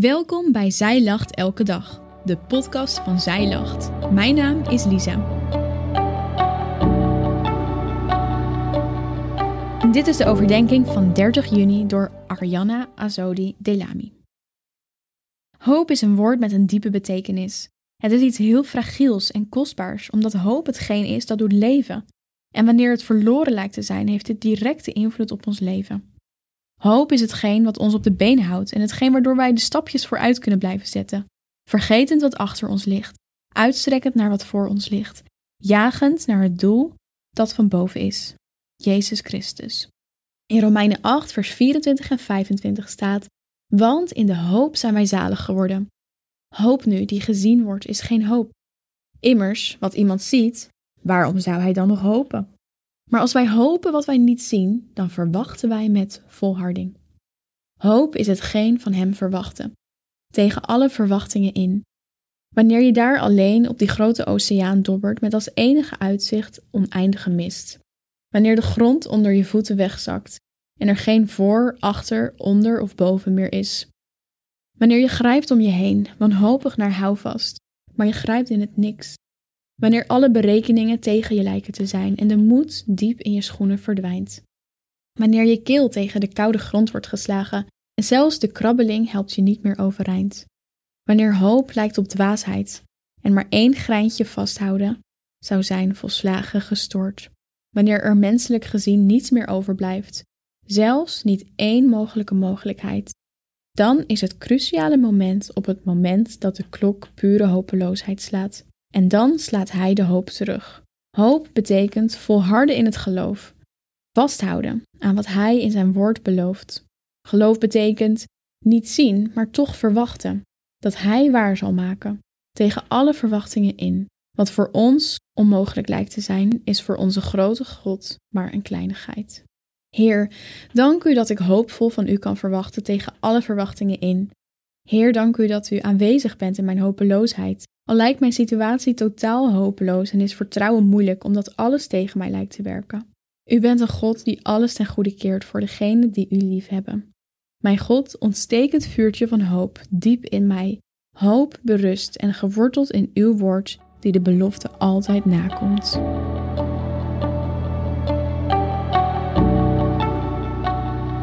Welkom bij Zij Lacht Elke Dag, de podcast van Zij Lacht. Mijn naam is Lisa. Dit is de overdenking van 30 juni door Arianna Azodi Delami. Hoop is een woord met een diepe betekenis. Het is iets heel fragiels en kostbaars, omdat hoop hetgeen is dat doet leven. En wanneer het verloren lijkt te zijn, heeft dit directe invloed op ons leven. Hoop is hetgeen wat ons op de been houdt en hetgeen waardoor wij de stapjes vooruit kunnen blijven zetten. Vergetend wat achter ons ligt, uitstrekkend naar wat voor ons ligt, jagend naar het doel dat van boven is, Jezus Christus. In Romeinen 8, vers 24 en 25 staat: Want in de hoop zijn wij zalig geworden. Hoop nu die gezien wordt, is geen hoop. Immers, wat iemand ziet, waarom zou hij dan nog hopen? Maar als wij hopen wat wij niet zien, dan verwachten wij met volharding. Hoop is hetgeen van Hem verwachten, tegen alle verwachtingen in. Wanneer je daar alleen op die grote oceaan dobbert met als enige uitzicht oneindige mist. Wanneer de grond onder je voeten wegzakt en er geen voor, achter, onder of boven meer is. Wanneer je grijpt om je heen, wanhopig naar houvast, maar je grijpt in het niks. Wanneer alle berekeningen tegen je lijken te zijn en de moed diep in je schoenen verdwijnt. Wanneer je keel tegen de koude grond wordt geslagen en zelfs de krabbeling helpt je niet meer overeind. Wanneer hoop lijkt op dwaasheid en maar één greintje vasthouden zou zijn volslagen gestoord. Wanneer er menselijk gezien niets meer overblijft, zelfs niet één mogelijke mogelijkheid, dan is het cruciale moment op het moment dat de klok pure hopeloosheid slaat. En dan slaat hij de hoop terug. Hoop betekent volharden in het geloof, vasthouden aan wat hij in zijn woord belooft. Geloof betekent niet zien, maar toch verwachten dat hij waar zal maken, tegen alle verwachtingen in. Wat voor ons onmogelijk lijkt te zijn, is voor onze grote God maar een kleinigheid. Heer, dank u dat ik hoopvol van u kan verwachten tegen alle verwachtingen in. Heer, dank u dat u aanwezig bent in mijn hopeloosheid al lijkt mijn situatie totaal hopeloos en is vertrouwen moeilijk omdat alles tegen mij lijkt te werken. U bent een God die alles ten goede keert voor degenen die u lief hebben. Mijn God, ontstekend vuurtje van hoop diep in mij, hoop berust en geworteld in uw woord die de belofte altijd nakomt.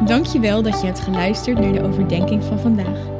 Dankjewel dat je hebt geluisterd naar de overdenking van vandaag.